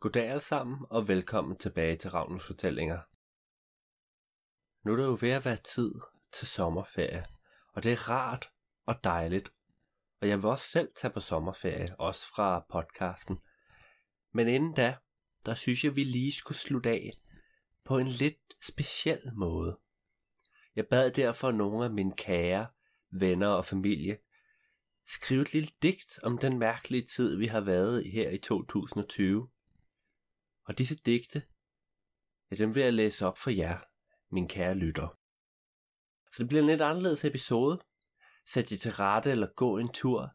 Goddag alle sammen, og velkommen tilbage til Ravnens Fortællinger. Nu er det jo ved at være tid til sommerferie, og det er rart og dejligt. Og jeg vil også selv tage på sommerferie, også fra podcasten. Men inden da, der synes jeg, vi lige skulle slutte af på en lidt speciel måde. Jeg bad derfor nogle af mine kære venner og familie skrive et lille digt om den mærkelige tid, vi har været i her i 2020. Og disse digte, ja, dem vil jeg læse op for jer, min kære lytter. Så det bliver en lidt anderledes episode. Sæt jer til rette eller gå en tur.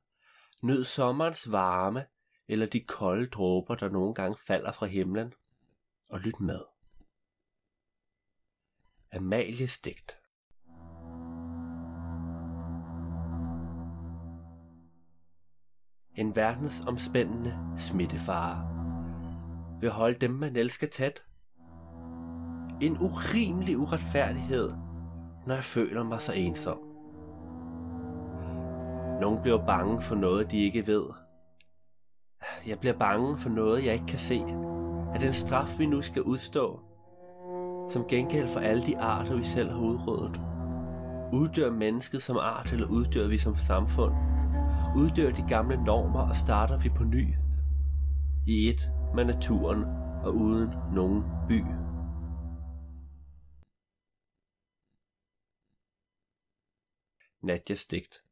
Nyd sommerens varme eller de kolde dråber, der nogle gange falder fra himlen. Og lyt med. Amalies digt. En verdensomspændende smittefare vil holde dem, man elsker tæt. En urimelig uretfærdighed, når jeg føler mig så ensom. Nogle bliver bange for noget, de ikke ved. Jeg bliver bange for noget, jeg ikke kan se. At den straf, vi nu skal udstå, som gengæld for alle de arter, vi selv har udryddet. Uddør mennesket som art, eller uddør vi som samfund? Uddør de gamle normer, og starter vi på ny? I et med naturen og uden nogen by. Nadjas digt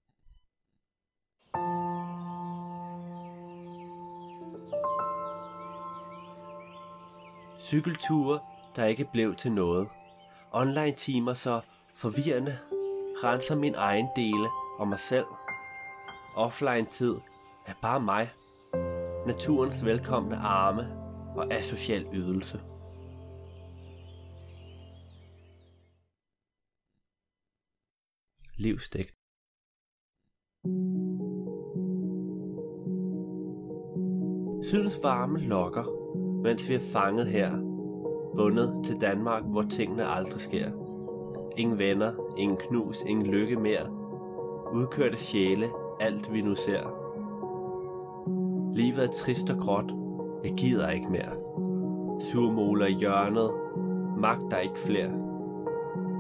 Cykelture, der ikke blev til noget. Online timer så forvirrende, renser min egen dele og mig selv. Offline tid er bare mig naturens velkomne arme og asocial ydelse. Livsdæk Sydens varme lokker, mens vi er fanget her, bundet til Danmark, hvor tingene aldrig sker. Ingen venner, ingen knus, ingen lykke mere. Udkørte sjæle, alt vi nu ser. Livet er trist og gråt. Jeg gider ikke mere. Surmåler i hjørnet. Magter ikke flere.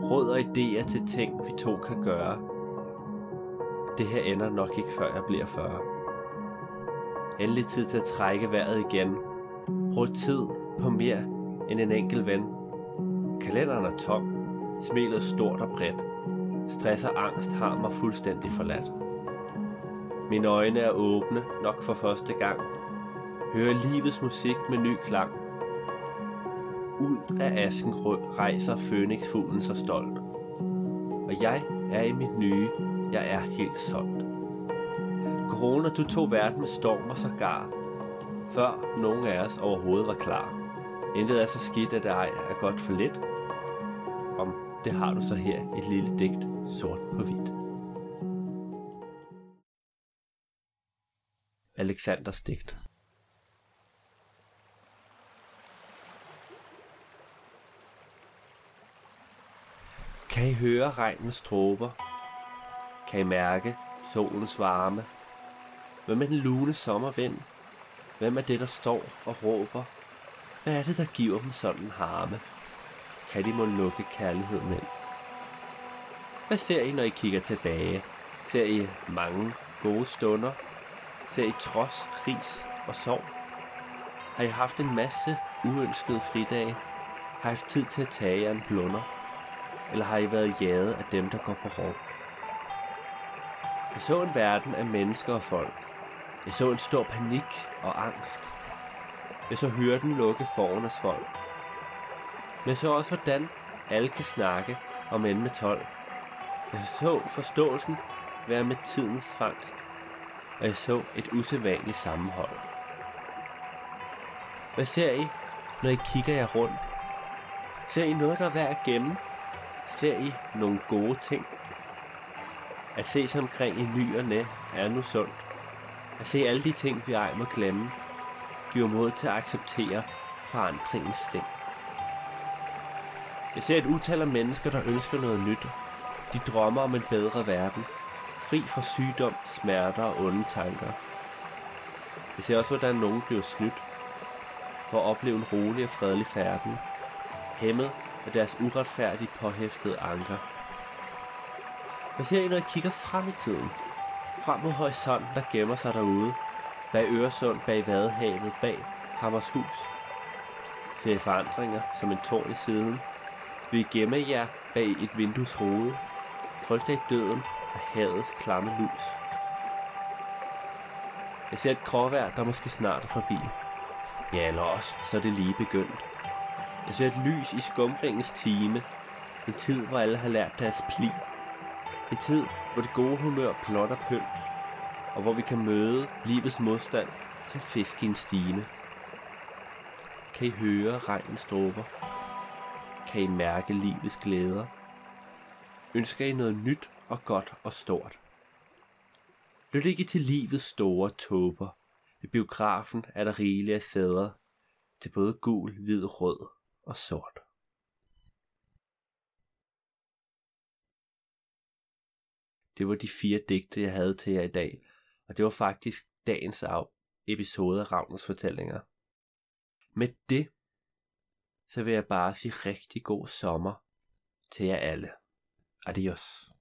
Råd og idéer til ting, vi to kan gøre. Det her ender nok ikke, før jeg bliver 40. Endelig tid til at trække vejret igen. Brug tid på mere end en enkelt ven. Kalenderen er tom. Smilet stort og bredt. Stress og angst har mig fuldstændig forladt. Mine øjne er åbne nok for første gang. Hører livets musik med ny klang. Ud af asken rejser Fønixfuglen så stolt. Og jeg er i mit nye, jeg er helt solgt. Corona, du tog verden med storm og sågar, før nogen af os overhovedet var klar. Intet er så skidt, at det ej er godt for lidt. Om det har du så her et lille digt sort på hvidt. Alexanders digt. Kan I høre regnens stråber? Kan I mærke solens varme? Hvem er den lune sommervind? Hvem er det, der står og råber? Hvad er det, der giver dem sådan harme? Kan de må lukke kærligheden ind? Hvad ser I, når I kigger tilbage? Ser I mange gode stunder? Ser I trods, ris og sorg? Har I haft en masse uønskede fridage? Har I haft tid til at tage jer en blunder? Eller har I været jaget af dem, der går på rov? Jeg så en verden af mennesker og folk. Jeg så en stor panik og angst. Jeg så hyrden lukke foranes folk. Men jeg så også, hvordan alle kan snakke om end med tolk. Jeg så forståelsen være med tidens fangst og jeg så et usædvanligt sammenhold. Hvad ser I, når I kigger jer rundt? Ser I noget, der er værd at gemme? Ser I nogle gode ting? At se sig omkring i ny og næ er nu sundt. At se alle de ting, vi ej må glemme, giver mod til at acceptere forandringens sting. Jeg ser et utal af mennesker, der ønsker noget nyt. De drømmer om en bedre verden, fri fra sygdom, smerter og onde tanker. Vi ser også, hvordan nogen bliver snydt. for at opleve en rolig og fredelig færden, hæmmet af deres uretfærdigt påhæftede anker. Hvad ser I, når I kigger frem i tiden? Frem mod horisonten, der gemmer sig derude, bag Øresund, bag Vadehavet, bag Hammershus. Ser I forandringer som en tårn i siden? Vil I gemme jer bag et vindues hoved. Frygter I døden og havets klamme lus? Jeg ser et gråvejr, der måske snart er forbi. Ja, eller også, så er det lige begyndt. Jeg ser et lys i skumringens time. En tid, hvor alle har lært deres pli. En tid, hvor det gode humør plotter pynt. Og hvor vi kan møde livets modstand som fisk i en stime. Kan I høre regnens dråber? Kan I mærke livets glæder? Ønsker I noget nyt og godt og stort? Lyt ikke til livets store tåber. I biografen er der rigelige af sæder til både gul, hvid, rød og sort. Det var de fire digte, jeg havde til jer i dag, og det var faktisk dagens episode af Ravnens fortællinger. Med det, så vil jeg bare sige rigtig god sommer til jer alle. Adios.